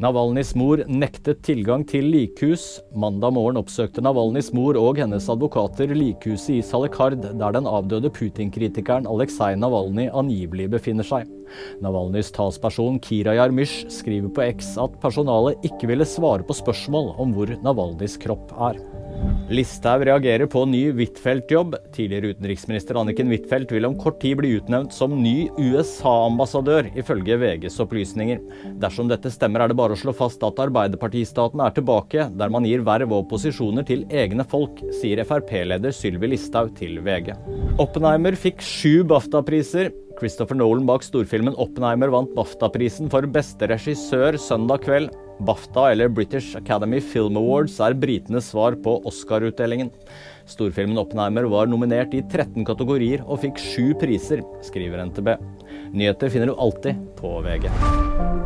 Navalnyjs mor nektet tilgang til likhus. Mandag morgen oppsøkte Navalnyjs mor og hennes advokater likhuset i Salekard, der den avdøde Putin-kritikeren Aleksej Navalnyj angivelig befinner seg. Navalnyjs talsperson Kira Jarmysj skriver på X at personalet ikke ville svare på spørsmål om hvor Navalnyjs kropp er. Listhaug reagerer på ny Huitfeldt-jobb. Tidligere utenriksminister Anniken Huitfeldt vil om kort tid bli utnevnt som ny USA-ambassadør, ifølge VGs opplysninger. Dersom dette stemmer, er det bare å slå fast at Arbeiderpartistaten er tilbake, der man gir verv og posisjoner til egne folk, sier Frp-leder Sylvi Listhaug til VG. Oppenheimer fikk sju BAFTA-priser. Christopher Nolan bak storfilmen 'Oppenheimer' vant BAFTA-prisen for beste regissør søndag kveld. BAFTA, eller British Academy Film Awards, er britenes svar på Oscar-utdelingen. Storfilmen 'Oppenheimer' var nominert i 13 kategorier og fikk sju priser, skriver NTB. Nyheter finner du alltid på VG.